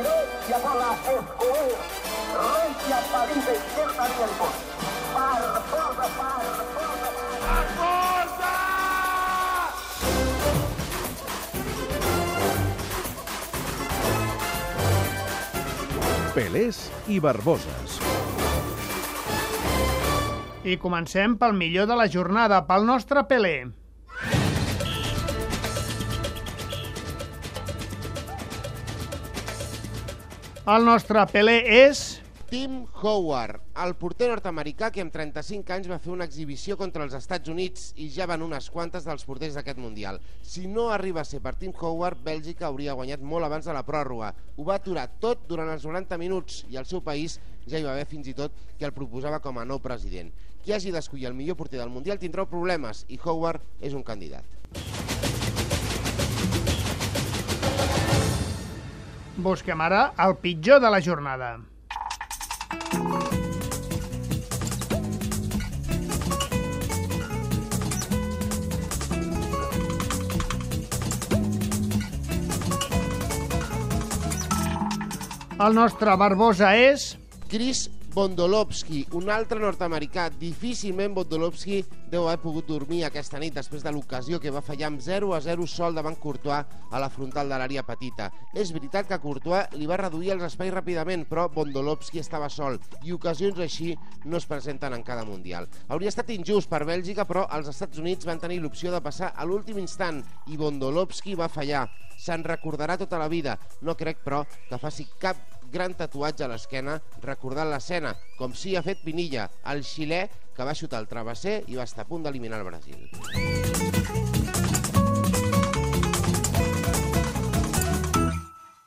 hacia bola Escobar. Regia salida izquierda tiempo. Barbosa, Barbosa. Pelés i Barboses. I comencem pel millor de la jornada, pel nostre Pelé. El nostre Pelé és... Tim Howard, el porter nord-americà que amb 35 anys va fer una exhibició contra els Estats Units i ja van unes quantes dels porters d'aquest Mundial. Si no arriba a ser per Tim Howard, Bèlgica hauria guanyat molt abans de la pròrroga. Ho va aturar tot durant els 90 minuts i el seu país ja hi va haver fins i tot que el proposava com a nou president. Qui hagi d'escollir el millor porter del Mundial tindrà problemes i Howard és un candidat. Busquem ara el pitjor de la jornada. El nostre Barbosa és... Chris Bondolovski, un altre nord-americà. Difícilment Bondolovski deu haver pogut dormir aquesta nit després de l'ocasió que va fallar amb 0 a 0 sol davant Courtois a la frontal de l'àrea petita. És veritat que Courtois li va reduir els espais ràpidament, però Bondolovski estava sol i ocasions així no es presenten en cada Mundial. Hauria estat injust per Bèlgica, però els Estats Units van tenir l'opció de passar a l'últim instant i Bondolovski va fallar. Se'n recordarà tota la vida. No crec, però, que faci cap gran tatuatge a l'esquena recordant l'escena, com si ha fet Pinilla, el xilè que va xutar el travesser i va estar a punt d'eliminar el Brasil.